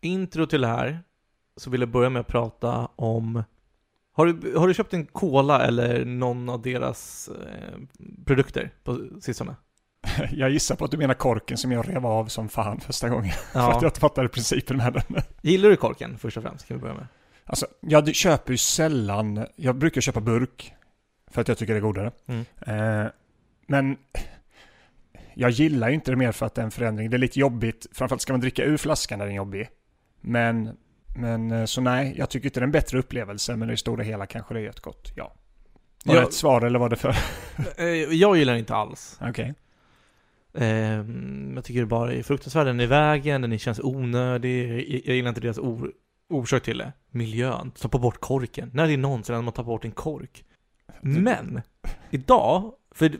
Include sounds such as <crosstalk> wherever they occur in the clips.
intro till det här så vill jag börja med att prata om har du, har du köpt en cola eller någon av deras eh, produkter på sistone? <laughs> Jag gissar på att du menar korken som jag rev av som fan första gången. <laughs> För att jag Ja. inte fattade principen med den. <laughs> Gillar du korken först och främst? Kan vi börja med. Alltså, jag köper ju sällan, jag brukar köpa burk. För att jag tycker det är godare. Mm. Eh, men jag gillar ju inte det mer för att det är en förändring. Det är lite jobbigt, framförallt ska man dricka ur flaskan när den är jobbig. Men, men eh, så nej, jag tycker inte det är en bättre upplevelse, men i det stora hela kanske det är ett gott. Ja. Var det Jag- ett svar eller var det för? <laughs> Eh, jag gillar den inte alls. Okej. Ehm, jag tycker det bara är fruktansvärt. Den är i vägen, den känns onödig. Jag, gillar inte deras or, orsak till det. Miljön. Ta bort korken. När är det någonsin man tar bort en kork? Men, idag, för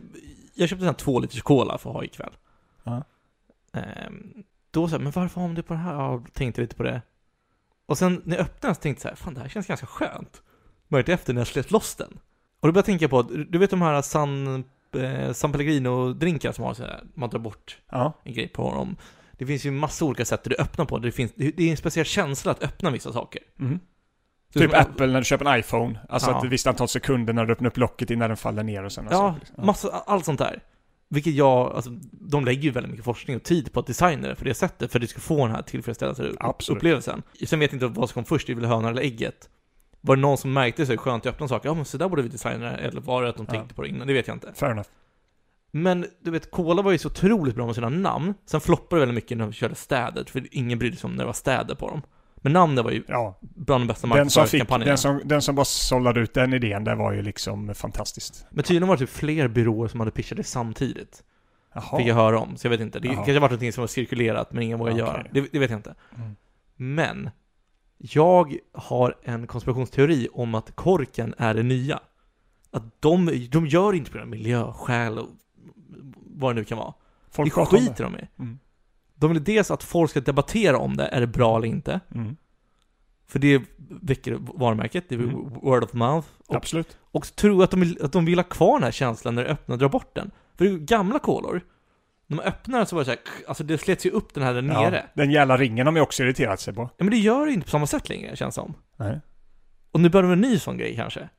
jag köpte en två liters cola för att ha ikväll. Ja. Ehm, då så här, men varför har de det på det här? Ja, tänkte lite på det. Och sen när jag öppnade den så tänkte jag så här, fan det här känns ganska skönt. Märkte efter när jag slet loss den. Och då började jag tänka på, du vet de här San, eh, San Pellegrino-drinkar som har så här, man tar bort Ja. en grej på dem. Det finns ju massa olika sätt att öppna på. Det, finns, det är en speciell känsla att öppna vissa saker. Så Typ Apple när du köper en iPhone. Alltså Ja. att ett visst antal sekunder när du öppnar upp locket innan den faller ner och sen Ja, liksom. massa, allt sånt där. Vilket jag, alltså, de lägger ju väldigt mycket forskning och tid på att designa det för det sättet, för att du ska få den här tillfredsställande Absolut. upplevelsen. Sen vet jag inte vad som kom först, det är väl hönan eller ägget. Var det någon som märkte sig skönt att öppna saker? Ja men så där borde vi designa det, eller var det att de Ja. tänkte på det innan? Det vet jag inte. Fair enough. Men du vet, Cola var ju så otroligt bra med sina namn. Sen floppade det väldigt mycket när de körde städer, för ingen brydde sig om när det var städer på dem. Men namnen var ju Ja, bland de bästa den som, fick, marknadsföringskampanjerna. den, som, den som bara sållade ut den idén, det var ju liksom fantastiskt. Men tydligen var det typ fler byråer som hade pitchat det samtidigt. Jaha. Fick jag höra om, så jag vet inte. Det Jaha. kanske var någonting som var cirkulerat, men ingen vågade Okej. göra. Det, det vet jag inte. Mm. Men, jag har en konspirationsteori om att korken är det nya. Att de, de gör inte på grund av miljöskäl och vad det nu kan vara. Folk det skiter de i. Mm. De vill dels att folk ska debattera om det, är det bra eller inte? Mm. För det väcker varumärket, det är Mm. word of mouth. Och, Absolut. och jag att de, vill, att de vill ha kvar den här känslan när du öppnar och drar bort den. För det är ju gamla kolor, när man öppnar den så var det så här, alltså det slets ju upp den här där nere. Ja, den jävla ringen har man ju också irriterat sig på. Ja men det gör det inte på samma sätt längre, känns som. Nej. Och nu börjar de med en ny sån grej kanske.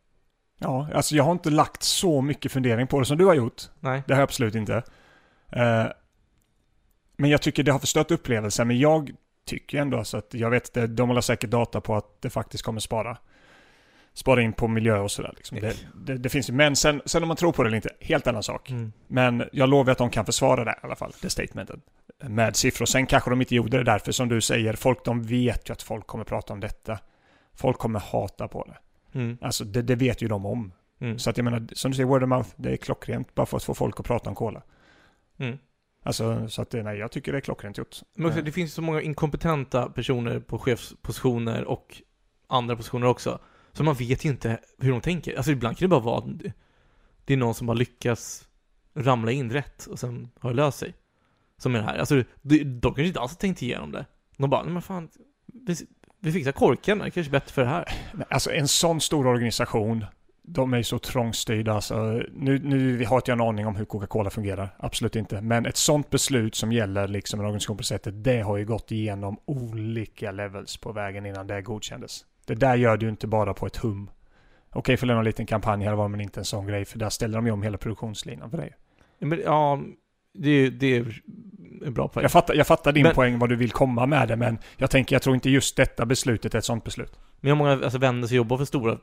Ja, alltså jag har inte lagt så mycket fundering på det som du har gjort. Nej. Det har jag absolut inte. Eh, men jag tycker det har förstört upplevelsen. Men jag tycker ändå alltså att jag vet att de håller säkert data på att det faktiskt kommer spara. Spara in på miljö och sådär. Liksom. Det, det, det finns ju, men sen, sen om man tror på det eller inte, helt annan sak. Mm. Men jag lovar att de kan försvara det i alla fall, det statementet. Med siffror. Sen kanske de inte gjorde det därför som du säger, folk de vet ju att folk kommer prata om detta. Folk kommer hata på det. Mm. Alltså det, det vet ju de om. Mm. Så att jag menar, som du säger, word of mouth, det är klockrent bara för att få folk att prata om cola. Mm. Alltså, så att det- nej, jag tycker det är klockrent gjort. Men också, Eh, det finns så många inkompetenta personer på chefspositioner och andra positioner också. Så man vet ju inte hur de tänker. Alltså ibland kan det bara vara det är någon som bara lyckas ramla in rätt och sen har det löst sig. Som är det här. Alltså de, de kanske inte alls har tänkt igenom det. De bara, nej men fan, vi, vi fixar korken, det kanske är bättre för det här. Alltså en sån stor organisation, de är ju så trångstyrda. Alltså, nu, nu har inte jag en aning om hur Coca-Cola fungerar, absolut inte. Men ett sånt beslut som gäller liksom en organisation på sättet, det har ju gått igenom olika levels på vägen innan det godkändes. Det där gör du inte bara på ett hum. Okej, för en liten kampanj här var men inte en sån grej, för där ställer de ju om hela produktionslinan för dig. Men, ja, det, det är en bra poäng. Jag fattar, jag fattar din Men- poäng vad du vill komma med det, men jag tänker, jag tror inte just detta beslutet är ett sånt beslut. Men har många alltså, vänner som jobbar för stora or-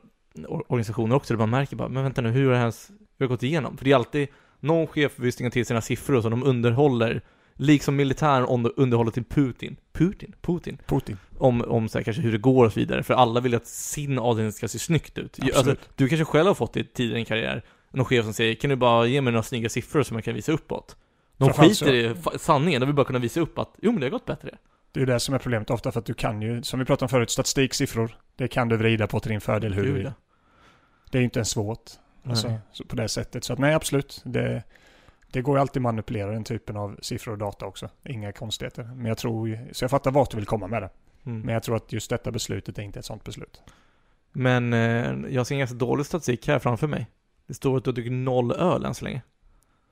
organisationer också, där man märker bara, men vänta nu, hur har det hur har gått igenom? För det är alltid någon chef vill stänga till sina siffror som de underhåller, liksom militären underhåller till Putin. Putin? Putin? Putin. Om, om så här, kanske hur det går och så vidare, för alla vill att sin avdelning ska se snyggt ut. Absolut. Alltså, du kanske själv har fått det tidigare i en karriär, någon chef som säger 'Kan du bara ge mig några snygga siffror som jag kan visa uppåt?' De skiter i sanningen, de vill bara kunna visa upp att 'Jo men det har gått bättre' Det är ju det som är problemet ofta, för att du kan ju, som vi pratade om förut, statistik, siffror. Det kan du vrida på till din fördel hur du vill. Det är ju inte ens svårt. Alltså, på det sättet. Så att nej, absolut. Det, det går ju alltid att manipulera den typen av siffror och data också. Inga konstigheter. Men jag tror så jag fattar vart du vill komma med det. Mm. Men jag tror att just detta beslutet är inte ett sånt beslut. Men eh, jag ser en ganska dålig statistik här framför mig. Det står att du har druckit noll öl än så länge.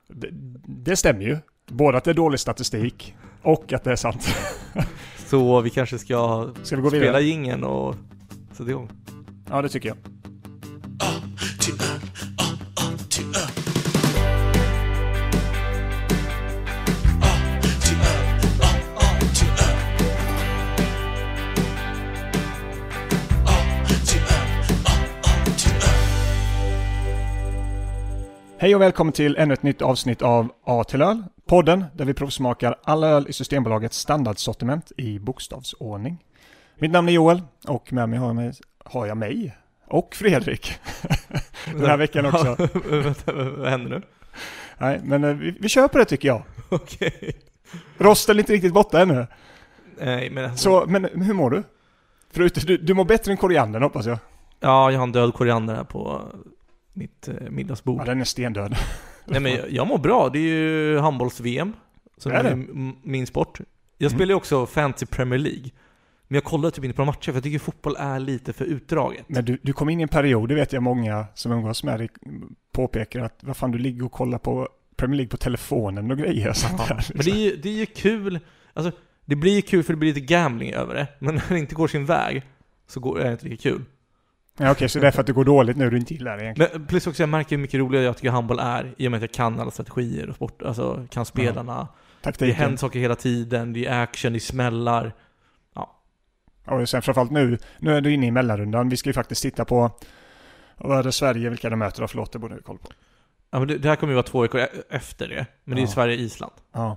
Det, det stämmer ju. Både att det är dålig statistik och att det är sant. <laughs> Så vi kanske ska Ska vi gå spela jingeln och sätta igång. Ja, det tycker jag. Hej och välkommen till ännu ett nytt avsnitt av A till öl. Podden där vi provsmakar alla öl i Systembolagets standardsortiment i bokstavsordning. Mitt namn är Joel och med mig har jag mig, har jag mig och Fredrik. <laughs> Den här veckan också. <laughs> Vad händer nu? Nej, men eh, vi, vi på det tycker jag. <laughs> Okej. Rosten är inte riktigt borta ännu. Nej, men alltså, Så, men hur mår du? Förutom, du, du mår bättre än koriandern hoppas jag. Ja, jag har en död koriander här på mitt eh, middagsbord. Ja, den är stendöd. <laughs> Nej men jag, jag mår bra, det är ju handbolls-VM. Som Är är min sport. Jag Mm. spelar ju också Fantasy Premier League. Men jag kollar typ inte på matcher för jag tycker fotboll är lite för utdraget. Men du, du kom in i en period, det vet jag många som umgås med dig påpekar att vad fan du ligger och kollar på Premier League på telefonen och grejer. och Sånt Ja, där. men det är, ju, det är ju kul, alltså det blir ju kul för det blir lite gambling över det. Men när det inte går sin väg så går, är det inte lika kul. Ja, Okej, så det är för att det går dåligt nu du inte gillar det egentligen. Men plus också jag märker hur mycket roligare jag tycker handboll är i och med att jag kan alla strategier och sport, alltså kan spelarna. Det Taktiken. händer saker hela tiden, det är action, det är smällar. Och sen framförallt nu, nu är du inne i mellanrundan. Vi ska ju faktiskt titta på, vad är det Sverige, vilka de möter då? Förlåt, det borde ha koll på. Ja men det, det här kommer ju vara två veckor e- efter det. Men det är Ja. Sverige-Island. Ja.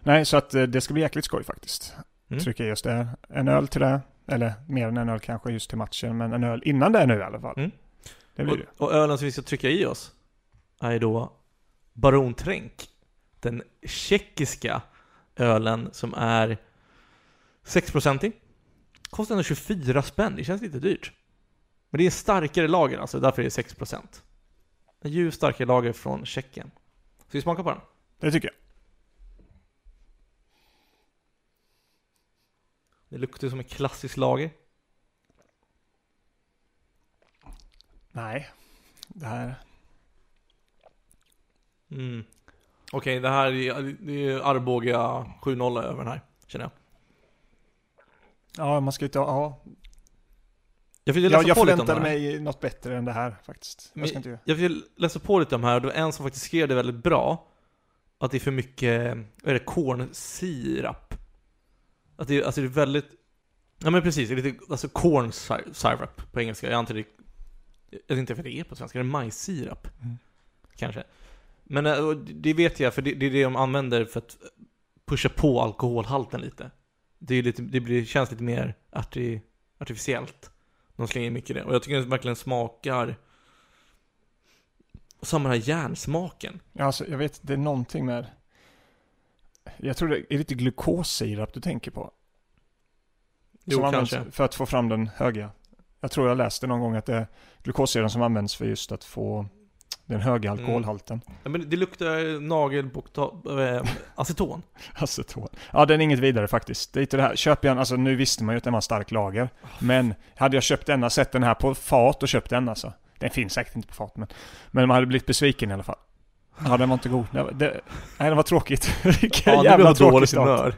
Nej, så att eh, det ska bli jäkligt skoj faktiskt. Mm. Trycka just det. En öl till det. Eller mer än en öl kanske just till matchen, men en öl innan det nu i alla fall. Mm. Det blir Och, det. och ölen som vi ska trycka i oss är då Baron Tränk. Den tjeckiska ölen som är 6-procentig. Kostar ändå 24 spänn, det känns lite dyrt. Men det är en starkare lager alltså, därför är det 6%. En ljus starkare lager från Tjeckien. Ska vi smaka på den? Det tycker jag. Det luktar som en klassisk lager. Nej. Det här... Mm. Okej, det här är, det är Arboga 7-0 över den här, känner jag. Ja, man ska inte ha... Ja. Jag fick läsa Jag, jag på lite om förväntade mig något bättre än det här faktiskt. Jag ska inte göra. Jag fick läsa på lite om det här och det var en som faktiskt skrev det väldigt bra. Att det är för mycket, vad är det, cornsirap. Att det, alltså det är väldigt, ja men precis, det är lite, alltså corn syrup på engelska. Jag antar det, jag vet inte för det är på svenska, det är majssirap. Mm. Kanske. Men eh, det vet jag, för det, det är det de använder för att pusha på alkoholhalten lite. Det, är lite, det blir, känns lite mer arti, artificiellt. De slänger in mycket i det. Och jag tycker det verkligen smakar som den här järnsmaken. Ja, alltså, jag vet, det är någonting med... Jag tror det är lite glukossirap du tänker på. Jo, som kanske. för att få fram den höga. Jag tror jag läste någon gång att det är glukossiran som används för just att få den höga Mm. alkoholhalten. Ja, men det luktar nagelbokstav, äh, aceton. <laughs> Aceton. Ja, den är inget vidare faktiskt. Det är inte det här. Köper jag en, alltså nu visste man ju att den var stark lager. Men hade jag köpt denna, sett den här på fat och köpt den alltså. Den finns säkert inte på fat, men, men man hade blivit besviken i alla fall. Ja, den var inte god. Det, det, nej, det var tråkigt. <laughs> Vilken Ja, jävla jag tråkig start.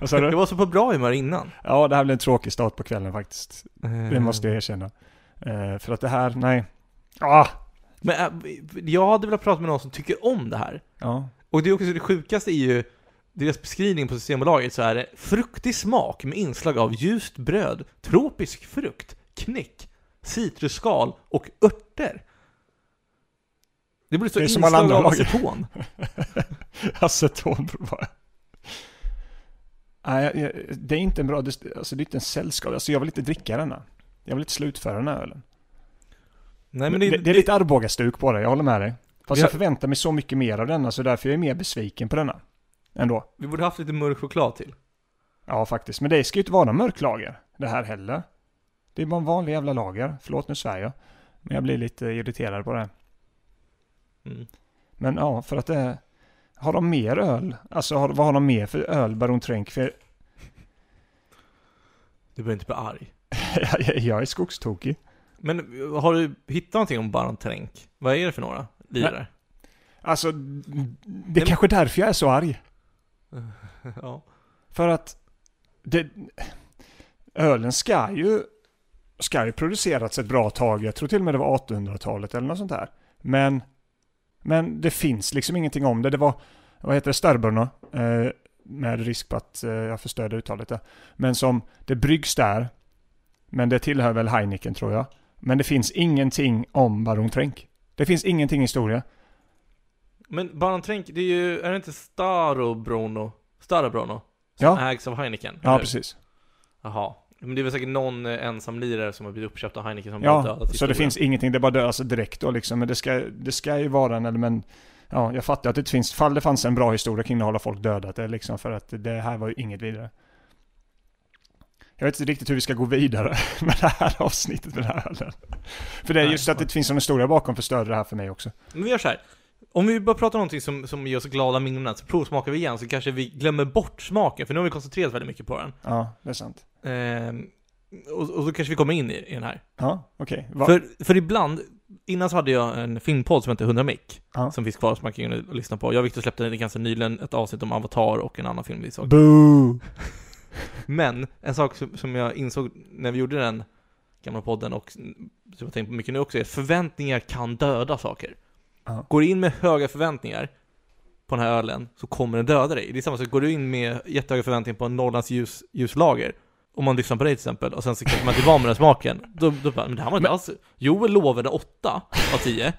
Vad sa <laughs> Jag du? var så på bra humör innan. Ja, det här blev en tråkig start på kvällen faktiskt. Eh. Det måste jag erkänna. Eh, för att det här, nej. Ah! Men äh, jag hade velat prata med någon som tycker om det här. Ja. Och det är också det sjukaste är ju deras beskrivning på Systembolaget så är det fruktig smak med inslag av ljust bröd, tropisk frukt, knäck, citrusskal och örter. Det borde stå Det är som alla andra av aceton. <laughs> Aceton bara. Nej, det är inte en bra, alltså det är inte en sällskap. Alltså jag vill inte dricka denna. Jag vill inte slutföra den här ölen. Nej men det, det, det, är lite Arboga-stuk på det, jag håller med dig. Fast har- jag förväntar mig så mycket mer av denna, så därför är jag mer besviken på denna. Ändå. vi borde haft lite mörk choklad till. Ja, faktiskt. Men det ska ju inte vara någon mörklager, det här heller. Det är bara en vanlig jävla lager. Förlåt, nu svär jag. Men jag blir lite irriterad på det. Mm. Men ja, för att det är... Har de mer öl? Alltså, har, vad har de mer för öl, Baron Tränk? För Du behöver inte bli arg. jag, <laughs> jag är skogstokig. Men har du hittat någonting om Baron Tränk? Vad är det för några lirare? Alltså, det är men- kanske därför jag är så arg. <laughs> ja. För att det, ölen ska ju, ska ju producerats ett bra tag. Jag tror till och med det var 1800-talet eller något sånt där. Men, men det finns liksom ingenting om det. Det var, vad heter det, Starburno, eh, med risk på att eh, jag förstörde uttalet där. Men som, det bryggs där, men det tillhör väl Heineken tror jag. Men det finns ingenting om Baron Tränk. Det finns ingenting i historia. Men Baron Tränk, det är ju, är det inte Starobrono? Starobrono? Som Ja. ägs av Heineken? Ja, eller? precis. Jaha. Men det är väl säkert någon eh, ensam lirare som har blivit uppköpt av Heineken som har Ja, dödat så det finns ingenting, det bara dö alltså direkt då liksom. Men det ska, det ska ju vara en, men, ja, jag fattar att det finns, fall det fanns en bra historia kring att hålla folk dödat, det liksom för att det här var ju inget vidare. Jag vet inte riktigt hur vi ska gå vidare <laughs> med det här avsnittet med den här ölen. För det är just att det finns en historia bakom förstörde det här för mig också. Men vi gör så här. Om vi bara pratar om någonting som, som ger oss glada minnen, så provsmakar vi igen, så kanske vi glömmer bort smaken, för nu har vi koncentrerat väldigt mycket på den. Ja, det är sant. Ehm, och, och då kanske vi kommer in i, i den här. Ja, okej. Va- För, för ibland, innan så hade jag en filmpodd som hette 100 mick, Ja. som finns kvar som man kan gå in och lyssna på. Jag och Victor släppte ganska nyligen ett avsnitt om Avatar och en annan film vi såg. Boo! Men, en sak som, jag insåg när vi gjorde den gamla podden och som jag tänkt på mycket nu också är att förväntningar kan döda saker. Ja. Går du in med höga förväntningar på den här ölen så kommer den döda dig. Det är samma sak, går du in med jättehöga förväntningar på en Norrlands ljus, ljuslager om man lyssnar på dig till exempel och sen så kanske man inte van med den smaken då, då bara, men det här var inte alls Joel lovade 8 av 10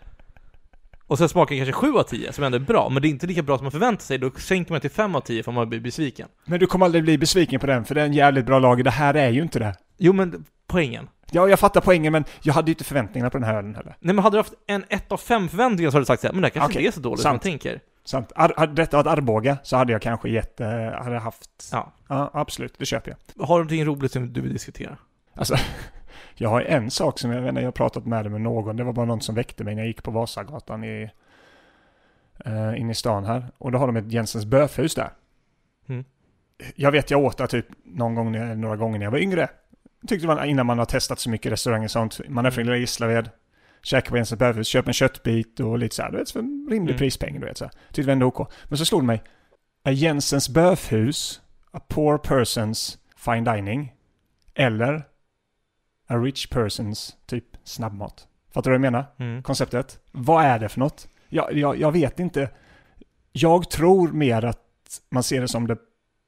och sen smakar kanske 7 av 10 som ändå är bra, men det är inte lika bra som man förväntar sig, då sänker man till 5 av 10 för man blir besviken. Men du kommer aldrig bli besviken på den, för det är en jävligt bra lager. Det här är ju inte det. Jo men, poängen. Ja, jag fattar poängen, men jag hade ju inte förväntningarna på den här ölen heller. Nej men hade du haft en 1 av 5 förväntningar så hade du sagt såhär, men det här kanske Okej, inte är så dåligt som man tänker. Sant. Ar- hade detta varit Arboga så hade jag kanske gett, eh, hade haft... Ja. Ja, absolut. Det köper jag. Har du någonting roligt som du vill diskutera? Alltså, <laughs> jag har en sak som jag vet inte, jag har pratat med det med någon. Det var bara någon som väckte mig när jag gick på Vasagatan i, uh, inne i stan här. Och då har de ett Jensens böfhus där. Mm. Jag vet jag åt där typ någon gång, när- några gånger när jag var yngre. Tyckte man innan man har testat så mycket restauranger och sånt. Man är från lilla Gislaved. Käkar på Jensens böfhus, köper en köttbit och lite så här, du vet, för en rimlig Mm. prispeng, du vet så här. Tyckte vi ändå OK. Men så slog det mig. Är Jensens böfhus a poor person's fine dining? Eller a rich person's typ snabbmat? Fattar du vad jag menar? Mm. Konceptet. Vad är det för något? Jag, jag, jag vet inte. Jag tror mer att man ser det som the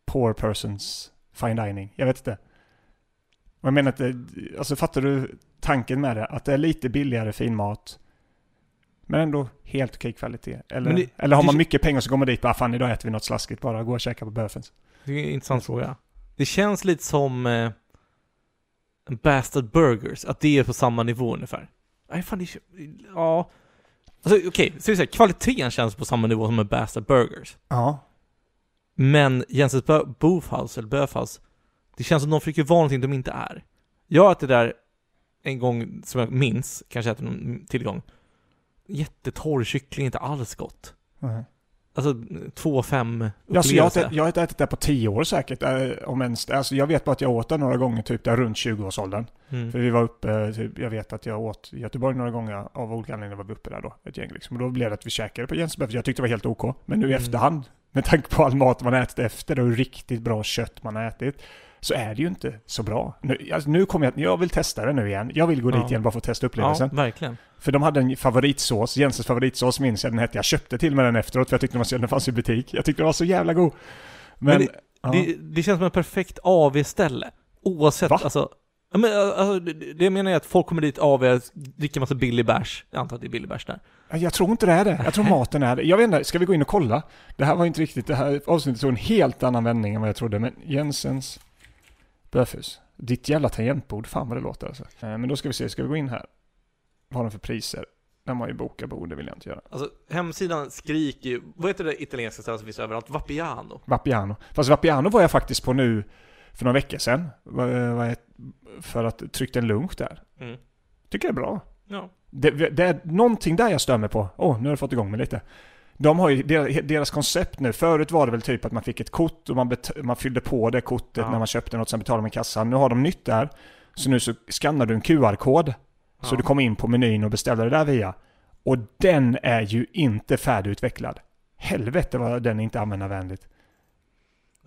poor person's fine dining. Jag vet inte. Och jag menar att det, alltså fattar du tanken med det? Att det är lite billigare finmat. Men ändå helt okej kvalitet. Eller, det- eller har det- man mycket pengar så går man dit bara fan idag äter vi något slaskigt bara. Gå och käka på Böfens. Det är en intressant fråga. Det känns lite som eh, Bastard Burgers, att det är på samma nivå ungefär. Nej fan, det är, ja. Alltså okej, så vi säger kvaliteten känns på samma nivå som en Bastard Burgers. Ja. Men Jensens Bö- Bofhouse, eller Böfhouse, det känns som de försöker vara någonting de inte är. Jag det där en gång, som jag minns, kanske ätit någon tillgång. Jättetorr kyckling, inte alls gott. Mhm. Alltså, 2-5 Ja, så jag, har jag har inte ätit det på tio år säkert, eh, om ens. Alltså, jag vet bara att jag åt det några gånger typ där runt 20-årsåldern. Mm. För vi var uppe, typ, jag vet att jag åt i Göteborg några gånger av olika anledningar var vi uppe där då, ett gäng liksom. Och då blev det att vi käkade på Jensberg, för jag tyckte det var helt OK. Men nu i Mm. efterhand, med tanke på all mat man ätit efter och hur riktigt bra kött man har ätit, så är det ju inte så bra. Nu, alltså, nu kommer jag, jag vill testa det nu igen. Jag vill gå Ja. dit igen bara för att testa Ja, upplevelsen. verkligen. För de hade en favoritsås, Jensens favoritsås minns jag den hette. Jag köpte till med den efteråt för jag tyckte den, var så, den fanns i butik. Jag tyckte den var så jävla god. Men, Men ja. Det, det känns som ett perfekt AV-ställe. Oavsett, Va? alltså... Ja, men, alltså, det, det jag menar är att folk kommer dit AV, dricker massa billig bärs. Jag antar att det är billig bärs där. Jag tror inte det är det. Jag tror maten är det. Jag vet inte, ska vi gå in och kolla? Det här var inte riktigt, det här avsnittet tog en helt annan vändning än vad jag trodde. Men Jensens Böfhus. Ditt jävla tangentbord, fan vad det låter alltså. Eh, Men då ska vi se, ska vi gå in här? Vad har de för priser? De har ju boka bord, det vill jag inte göra. Alltså, hemsidan skriker ju... Vad heter det italienska stället som finns överallt? Vapiano. Vapiano. Fast Vapiano var jag faktiskt på nu för några veckor sedan. Va- För att tryckte en lunch där. Mm. Tycker det är bra. Ja. Det, det är någonting där jag stör mig på. Åh, nu har jag fått igång mig lite. De har ju deras, koncept nu. Förut var det väl typ att man fick ett kort och man, man fyllde på det kortet Ja. när man köpte något, sen betalade man i kassan. Nu har de nytt där. Så nu så skannar du en QR-kod. Så Ja. du kommer in på menyn och beställer det där via. Och den är ju inte färdigutvecklad. Helvete vad den är inte användarvänligt.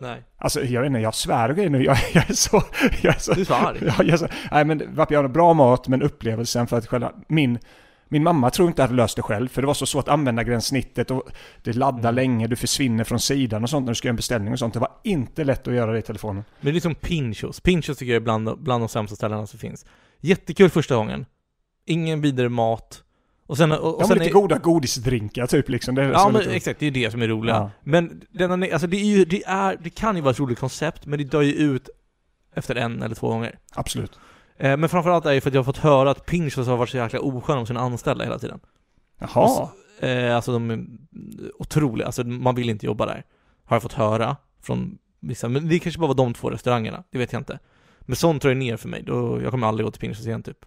Nej. Alltså jag vet inte, jag svär och grejer nu. Jag, jag är så... Jag är så Du är så arg. Ja, jag är så, nej men Vapiano, bra mat men upplevelsen för att själva min min mamma tror inte hade löst det själv, för det var så svårt att använda gränssnittet och det laddar Mm. länge, du försvinner från sidan och sånt när du ska göra en beställning och sånt. Det var inte lätt att göra det i telefonen. Men det är liksom Pinchos. Pinchos tycker jag är bland, bland de sämsta ställena som finns. Jättekul första gången. Ingen vidare mat. Och sen... Och, och har sen lite är, goda godisdrinkar typ liksom. Det är Ja men lite... exakt, det är det som är roliga. Ja. Men denna, alltså det är ju, det är, det kan ju vara ett roligt koncept, men det dör ju ut efter en eller två gånger. Absolut. Eh, men framförallt är det för att jag har fått höra att Pinchos har varit så jäkla osköna om sina anställda hela tiden. Jaha. Eh, alltså de är otroliga, alltså man vill inte jobba där. Har jag fått höra från vissa, men det kanske bara var de två restaurangerna, det vet jag inte. Men sånt drar ju ner för mig, då, jag kommer aldrig gå till Pinchos igen typ.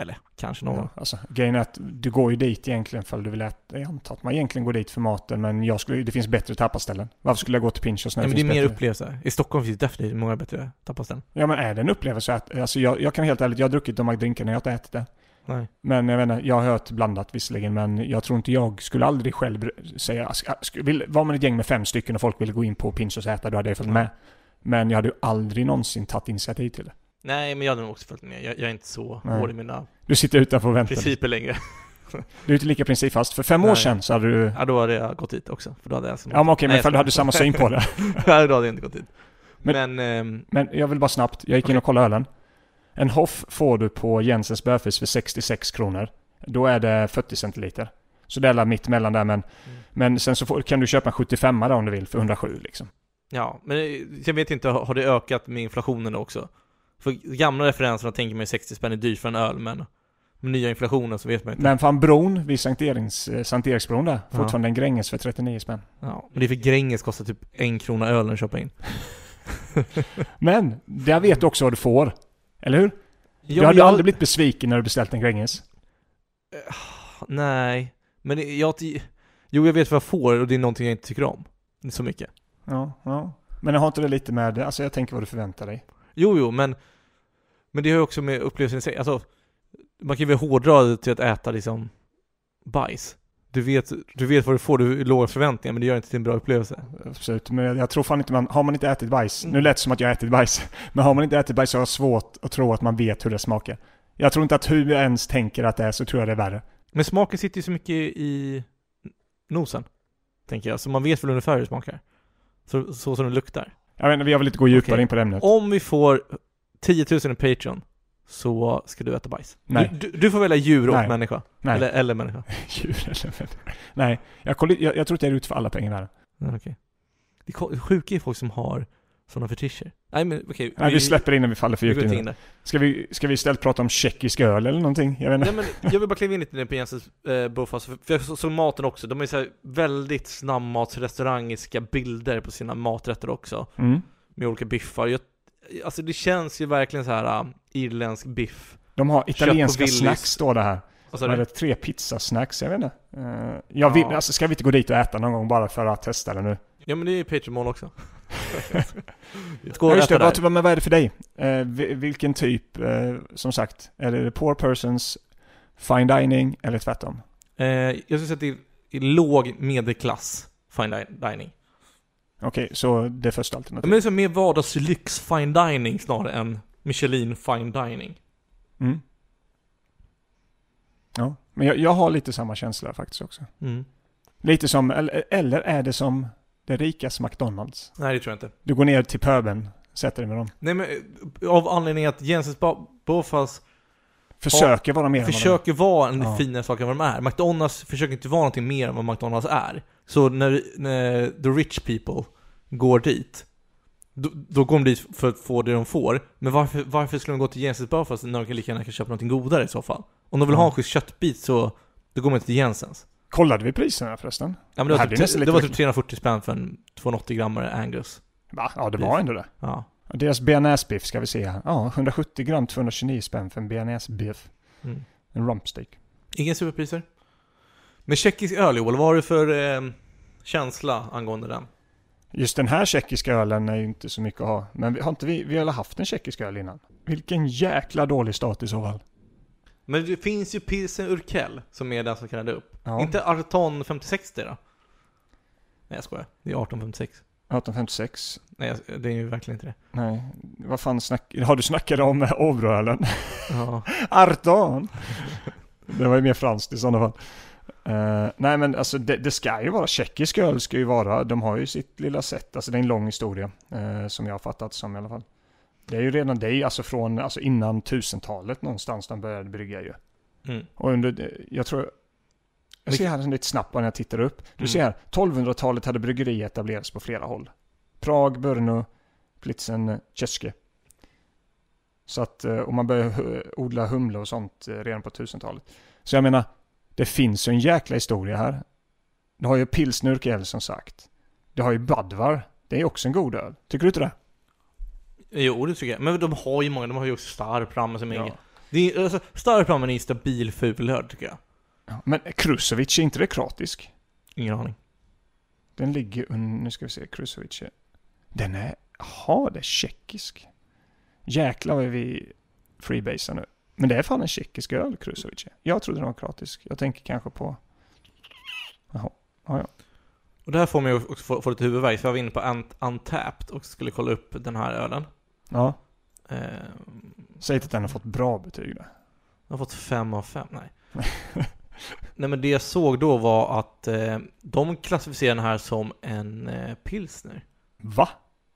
Eller kanske någon. Ja, alltså, grejen är att du går ju dit egentligen för du vill äta. Jag antar att man egentligen går dit för maten, men jag skulle, det finns bättre tapaställen. Varför skulle jag gå till Pinchos när Nej, det men det är finns mer bättre? upplevelser. I Stockholm finns det definitivt många bättre tapaställen. Ja, men är det en upplevelse att, alltså jag, jag kan helt ärligt, jag har druckit de här drinkarna, jag har inte ätit det. Nej. Men jag vet inte, jag har hört blandat visserligen, men jag tror inte jag skulle aldrig själv säga, vill, var man ett gäng med fem stycken och folk ville gå in på Pinchos och äta, då hade jag följt med. Men jag hade ju aldrig någonsin tagit initiativ till det. Nej, men jag hade nog också följt med. Jag, jag är inte så Nej. hård i mina Du sitter utanför och väntar. principer längre. <laughs> Du är inte lika principfast. För fem år Nej. sedan så hade du... Ja, då hade jag gått dit också. För då hade jag som... Ja men okej, men för du hade samma syn på det. <laughs> Nej, då hade jag inte gått dit. Men- Men, ehm, Men jag vill bara snabbt, jag gick in Okej. och kollade ölen. En Hoff får du på Jensens Börfis för 66 kronor. Då är det 40 centiliter. Så det är mitt mellan där men, Mm. men sen så får, kan du köpa en 75 då om du vill för 107 liksom. ja, men jag vet inte, har det ökat med inflationen också? För gamla referenserna tänker man ju 60 spänn är dyrt för en öl, men med nya inflationen så vet man inte. Men fan bron vid Sankt, Erings, eh, Sankt Eriksbron där, Ja. fortfarande en Gränges för 39 spänn. Ja, men det är för Gränges kostar typ en krona ölen att köpa in. <laughs> Men, där vet du också vad du får. Eller hur? Ja, du hade jag- aldrig blivit besviken när du beställt en Gränges. Nej, men jag... Jo, jag vet vad jag får och det är någonting jag inte tycker om. Inte så mycket. Ja, ja. Men har inte det lite med, alltså jag tänker vad du förväntar dig. Jo, jo, men... Men det har ju också med upplevelsen i sig. Alltså, man kan ju väl hårdra det till att äta liksom bajs. Du vet, du vet vad du får, du har låga förväntningar, men det gör inte till en bra upplevelse. Absolut, men jag, jag tror fan inte man, har man inte ätit bajs, Mm. nu lät det som att jag har ätit bajs, <laughs> men har man inte ätit bajs så har jag svårt att tro att man vet hur det smakar. Jag tror inte att hur jag ens tänker att det är så tror jag det är värre. Men smaken sitter ju så mycket i nosen, tänker jag. Så man vet väl ungefär hur det smakar. Så, så som det luktar. Jag vet inte, jag vill inte gå djupare Okej. in på det ämnet. Om vi får 10 000 i Patreon, så ska du äta bajs. Nej. Du, du, du får välja djur och Nej. människa. Nej, Eller, eller människa. <laughs> djur eller men. Nej, jag, jag, jag tror inte jag är ute för alla pengar. Ja, okej. Det är ko- sjuka är folk som har sådana fetischer. Nej men okej. Nej, vi släpper in när vi faller för vi djupt in. in. Ska vi, ska vi istället prata om tjeckisk öl eller någonting? Jag vet inte. Nej men jag vill bara kliva in lite på Jensens eh, Bofast, för för jag så- såg maten också. De ju så väldigt snabbmatsrestaurangiska bilder på sina maträtter också. Mm. Med olika biffar. Jag, alltså det känns ju verkligen så här uh, irländsk biff. De har italienska snacks står det här. Vad sa du? det tre pizzasnacks? Jag vet inte. Eh, jag vill, Ja. alltså ska vi inte gå dit och äta någon gång bara för att testa det nu? Ja men det är ju Patreon-mål också. <laughs> Ja, Skål just det, vad, där. vad, är det för dig? Eh, vi- vilken typ, eh, som sagt, är det poor persons, fine dining eller tvärtom? Eh, jag skulle säga att det är, låg medelklass fine di- dining. Okej, så det första Ja, alternativet. Men det är så mer vardagslyx fine dining snarare än Michelin fine dining. Mm. Ja, men jag, jag har lite samma känsla faktiskt också. Mm. Lite som, eller, eller är det som det rikas McDonalds? Nej det tror jag inte. Du går ner till pöben, sätter dig med dem. Nej men eh, av anledningen att Jensens Bo- Bofast Försöker vara mer försöker vara en Ja. finare sak än vad de är. McDonalds försöker inte vara någonting mer än vad McDonalds är. Så när, när the rich people går dit, då, då går de dit för att få det de får. Men varför, varför skulle de gå till Jensens Bofast när de kan lika gärna kan köpa någonting godare i så fall? Om de vill ha en schysst köttbit så, då går man till Jensens. Kollade vi priserna förresten? Ja men Det det, här var typ, det var typ 340 spänn för en 280 grammare Angus. Va? Ja, det var ändå det. Ja. Deras bearnaisbiff ska vi se här. Ja, 170 gram 229 spänn för en bearnaisbiff. Mm. En rumpsteak. Inga superpriser. Men tjeckisk öl Joel, vad har du för eh, känsla angående den? Just den här tjeckiska ölen är ju inte så mycket att ha. Men vi har inte vi, vi har haft en tjeckisk öl innan? Vilken jäkla dålig start i så fall. Men det finns ju Pilsen Urkel som är den som rädda upp. Ja. Inte Arton 5060 då? Nej jag skojar, det är 1856. 1856. Nej, det är ju verkligen inte det. Nej, vad fan snack... Har du snackat om Åbroölen? Ja. <laughs> 18! det var ju mer franskt i sådana fall. Uh, nej men alltså det, det, ska ju vara, tjeckisk öl ska ju vara, de har ju sitt lilla sätt, alltså det är en lång historia uh, som jag har fattat som i alla fall. Det är ju redan det, alltså från, alltså innan tusentalet någonstans de började brygga ju. Mm. Och under, jag tror, jag ser här lite snabbt när jag tittar upp. Du Mm. ser här, 1200-talet hade bryggeri etablerats på flera håll. Prag, Brno, Plitzen, Česke. Så att, eh, och man började odla humle och sånt eh, redan på 1000-talet. Så jag menar, det finns ju en jäkla historia här. Du har ju pilsner Urquell som sagt. Du har ju Budvar. Det är också en god öl. Tycker du inte det? Jo, det tycker jag. Men de har ju många, de har ju också Starpram som är Ja. Det är, alltså, Starpram är en stabil fulöl tycker jag. Ja, Men Krusovic, är inte det kroatisk? Ingen aning. Den ligger under, nu ska vi se, Krusovic. Den är, jaha, det är tjeckisk. Jäklar vad vi freebasar nu. Men det är fan en tjeckisk öl, Krusovic. är. Jag trodde den var kroatisk. Jag tänker kanske på... Jaha, ja, ja. Och det här får mig också få, få lite huvudvärk, för jag var inne på Ant- Untapped och skulle kolla upp den här ölen. ja. Eh, Säg att den har fått bra betyg då. jag har fått fem av fem, nej. <laughs> nej men det jag såg då var att eh, de klassificerar den här som en eh, pilsner. Va?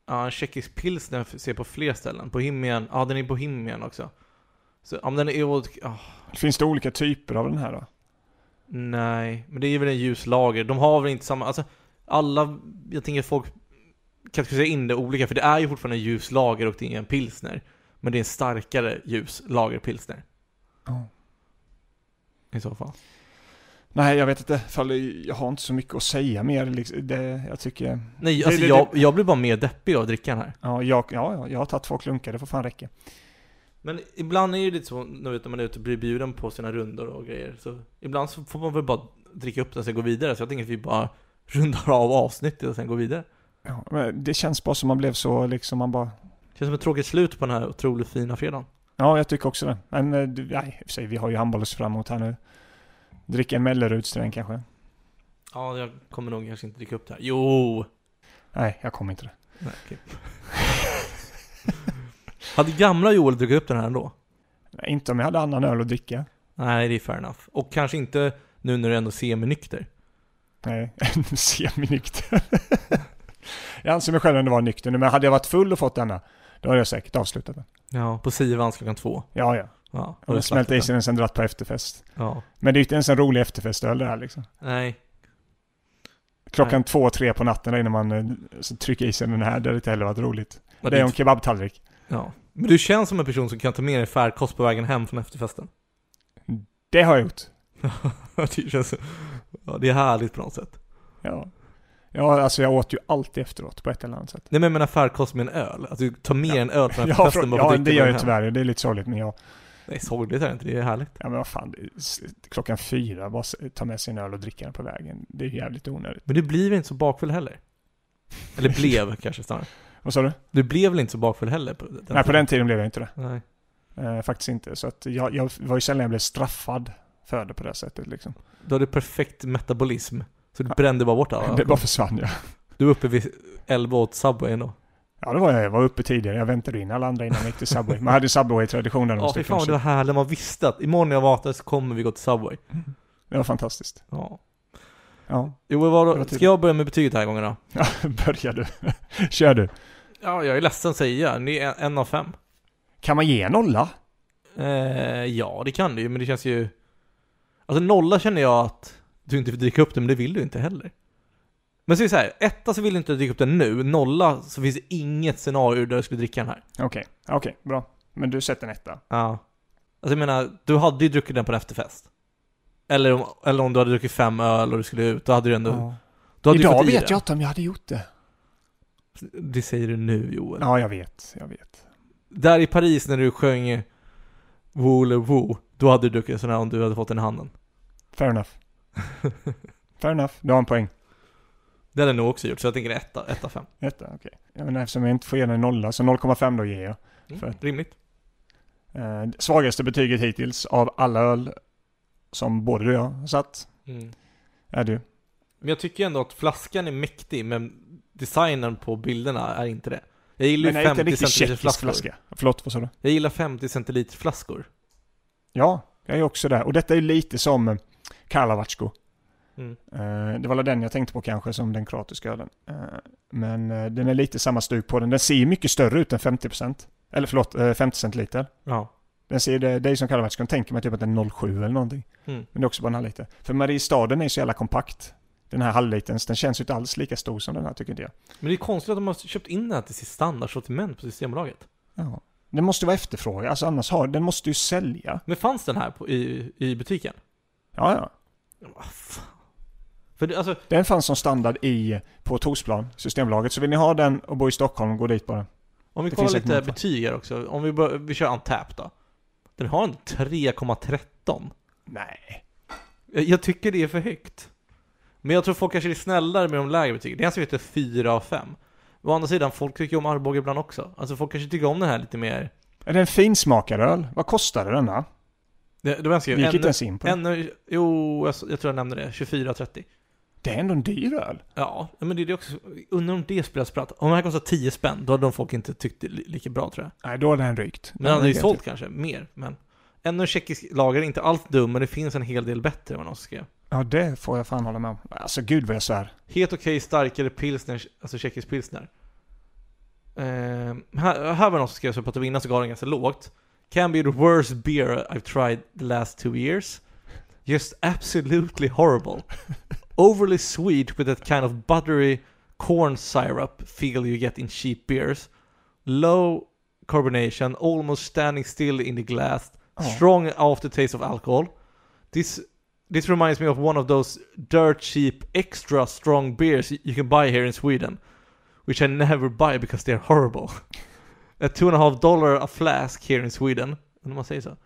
Ja, en tjeckisk pilsner ser på fler ställen. Bohemian, ja den är Bohemian också. Så, men den är ah, Finns det olika typer av den här då? nej, men det är väl en ljus lager. De har väl inte samma, alltså alla, jag tänker folk kategoriserar in det olika, för det är ju fortfarande en ljus lager och det är en pilsner. Men det är en starkare ljus lager pilsner Ja. i så fall. Nej, jag vet inte. Jag har inte så mycket att säga mer. Liksom. Det, jag tycker... Nej, Det- alltså det- jag, jag blir bara mer deppig av att dricka den här. Ja, jag, ja, ja, jag har tagit två klunkar. Det får fan räcka. Men ibland är det lite så, nu vet, när man är ute och blir bjuden på sina rundor och grejer, så ibland så får man väl bara dricka upp den och sen gå vidare. Så jag tänker att vi bara <laughs> rundar av avsnittet och sen går vidare. Ja, men det känns bara som man blev så liksom, man bara... Känns som ett tråkigt slut på den här otroligt fina fredagen. Ja, jag tycker också det. Men, eh, nej, för sig, vi har ju handboll att se fram emot här nu. Dricka en Mellerudsträng kanske? Ja, jag kommer nog kanske inte dricka upp det här. Jo! Nej, jag kommer inte det. Nej, okej. <laughs> Hade gamla Joel druckit upp den här ändå? Nej, inte om jag hade annan öl att dricka. Nej, det är fair enough. Och kanske inte nu när du ändå ser mig nykter. Nej, <laughs> semi-nykter. <laughs> jag anser mig själv ändå vara nykter nu, men hade jag varit full och fått denna, då hade jag säkert avslutat den. Ja, på Sivans klockan två. Ja, ja. Ja, Och det smält i den. sig den sen dratt på efterfest. Ja. Men det är ju inte ens en rolig efterfestöl det här liksom. Nej. Klockan Nej. två, tre på natten innan man eh, så trycker i sig den här, det hade inte heller varit roligt. Det är en kebabtallrik. Ja. Men du känns som en person som kan ta med dig färdkost på vägen hem från efterfesten. Det har jag gjort. <laughs> det känns... Ja, det är härligt på något sätt. Ja. Ja, alltså jag åt ju alltid efteråt på ett eller annat sätt. Nej men jag menar färdkost med en öl. Att du tar med Ja. en öl från Ja, efterfesten från, bara för ja det gör jag tyvärr. Det är lite sorgligt, men jag... Nej, sorgligt är det inte. Det är härligt. Ja men vad fan, klockan fyra, bara ta med sig en öl och dricka den på vägen. Det är jävligt onödigt. Men du blir väl inte så bakfull heller? Eller blev <laughs> kanske snarare. Vad sa du? Du blev väl inte så bakfull heller? På den Nej, på tiden? den tiden blev jag inte det. Nej. Eh, faktiskt inte. Så att jag, jag var ju sällan jag blev straffad för det på det sättet liksom. Du hade perfekt metabolism. Så du brände bara bort alla. Det bara försvann ja. Du var uppe vid 11 åt Subway ändå. Ja, det var jag. Jag var uppe tidigare. Jag väntade in alla andra innan jag gick till Subway. Man hade en Subway-tradition där de Ja, fy fan det var härligt. Man visste att imorgon när jag vaknar så kommer vi gå till Subway. Det var fantastiskt. Ja. Ja, Jo, vad. Ska jag börja med betyget den här gången då? <laughs> ja börja du. Kör du. Ja, jag är ledsen att säga. Det är en, av fem. Kan man ge en nolla? Eh, ja, det kan du ju, men det känns ju... Alltså nolla känner jag att du inte får dricka upp den, men det vill du inte heller. Men så är det så här, etta så vill du inte dricka upp den nu, nolla så finns det inget scenario där du skulle dricka den här. Okej, okej, bra. Men du sätter en etta. Ja. Alltså jag menar, du hade ju druckit den på en efterfest. Eller om, eller om du hade druckit fem öl och du skulle ut, då hade du ändå... Ja. Då hade du Idag fått i vet jag inte om jag hade gjort det. Det säger du nu Joel. Ja, jag vet. Jag vet. Där i Paris när du sjöng Woo eller Woo, då hade du druckit en sån här om du hade fått den i handen. Fair enough. <laughs> Fair enough. Du har en poäng. Det hade jag nog också gjort, så jag tänker etta, etta fem. Etta, okej. Ja, men eftersom jag inte får ge den en nolla, så 0,5 då ger jag. Mm, För- Rimligt. Eh, svagaste betyget hittills av alla öl som både du och jag har satt Mm. är du. Men jag tycker ändå att flaskan är mäktig, men designen på bilderna är inte det. Jag gillar ju är inte en 50 riktig centiliter flaskor. flaska. Förlåt, vad sa du? Jag gillar 50 centiliter flaskor. Ja, jag är också där. Och detta är lite som eh, Karlovatsko. Mm. Eh, Det var den jag tänkte på kanske som den kroatiska ölen. Eh, Men den är lite samma stuk på den. Den ser mycket större ut än 50%. Eller förlåt, eh, 50 centiliter. Ja. Den ser, det, det är som Karlovatsko. Tänker mig typ att den är 0,7 eller någonting. Mm. Men det är också bara en halvliter. För Mariestaden är så jävla kompakt. Den här halvlitern, den känns ju inte alls lika stor som den här tycker inte jag. Men det är konstigt att de har köpt in den här till sitt standardsortiment på Systembolaget. Ja. Den måste vara efterfrågad, alltså annars har den måste ju sälja. Men fanns den här på, i, i butiken? Ja, ja. Fan? För det, alltså, Den fanns som standard i, på Torsplan, Systembolaget. Så vill ni ha den och bo i Stockholm, gå dit bara. om vi Det kollar lite betyg här också. Om vi, bör, vi kör Antap då. Den har en 3,13. Nej. Jag, jag tycker det är för högt. Men jag tror folk kanske är snällare med de lägre betygen. Det är en som heter 4 av 5. Å andra sidan, folk tycker om Arboga ibland också. Alltså folk kanske tycker om den här lite mer... Är det en finsmakad öl? Vad kostade denna? Det, det var Vi gick inte ens in på det. ännu, jo, jag, jag tror jag nämnde det. 24,30. Det är ändå en dyr öl. Ja, men det är det också. Undrar om det spelar spratt. Om den här kostar 10 spänn, då hade de folk inte tyckt det li- lika bra tror jag. Nej, då har den rykt. Men den hade ju sålt kanske mer, men... Ännu en tjeckisk lager, inte alls dum, men det finns en hel del bättre än vad någon skrev. Ja, det får jag fan hålla med om. Alltså gud vad jag svär. Helt okej starkare pilsner, alltså tjeckisk pilsner. Ehm, här, här var någon som skrev så på att vinna så gav den ganska lågt. Can be the worst beer I've tried the last two years. Just absolutely horrible. Overly sweet with that kind of buttery corn syrup feel you get in cheap beers. Low carbonation, almost standing still in the glass. Ja. Strong aftertaste of alcohol. This this reminds me of one of those dirt cheap extra strong beers you can buy here in Sweden, which I never buy because they're horrible. <laughs> a two and a half dollar a flask here in Sweden. Om man säger så.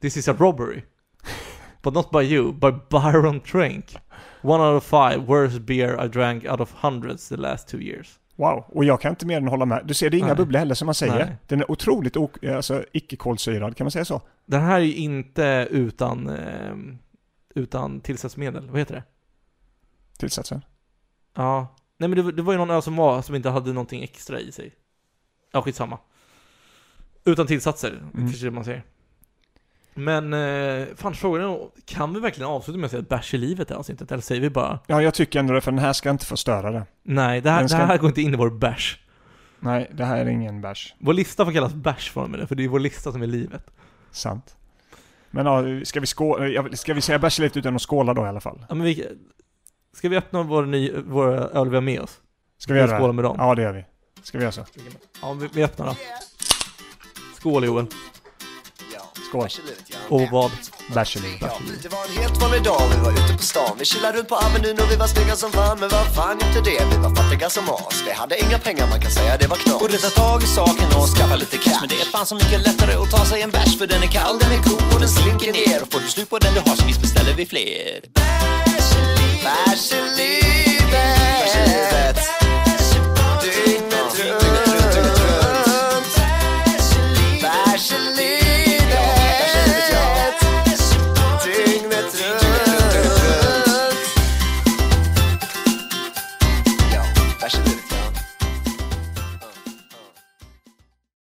This is a robbery. <laughs> But not by you, by Byron Trank. One out of five worst beer I drank out of hundreds the last two years. Wow, och jag kan inte mer än hålla med. Du ser, det är inga bubblor heller som man säger. Nej. Den är otroligt alltså, icke-kolsyrad, kan man säga så? Den här är ju inte utan, ehm, utan tillsatsmedel. Vad heter det? Tillsatsen. Ja. Nej men det, det var ju någon öl som var, som inte hade någonting extra i sig. Ja, skitsamma. Utan tillsatser, Mm. kanske man säger. Men, eh, fan frågan är, kan vi verkligen avsluta med att säga att bärs i livet är avsnittet? Eller säger vi bara, Ja, jag tycker ändå det, för den här ska inte förstöra det. nej, det här, Den ska- det här går inte in i vår bärs. Nej, det här är ingen bärs. Vår lista får kallas bärs från och med det, för det är vår lista som är livet. Sant. Men ja, ska vi, skå- ja, ska vi säga bärs utan att skåla då i alla fall? Ja, men vi, ska vi öppna vår, ny, vår öl vi har med oss? Ska vi göra skåla det? med dem? Ja, det gör vi. Ska vi göra så? Ja, vi, vi öppnar då. Skål Joel. Skål. Och vad? Bärs och. Det var en helt vanlig dag, vi var ute på stan. Vi chillade runt på Avenyn och vi var snygga som fan. Men vad fan inte det, vi var fattiga som as. Vi hade inga pengar, man kan säga det var knas. Och rätta tag i saken och skaffa lite cash. Men det är fan så mycket lättare att ta sig en bärs. För den är kall, den är god och den slinker ner. Och får du slut på den du har så visst beställer vi fler. Bärs och liv. Bärs.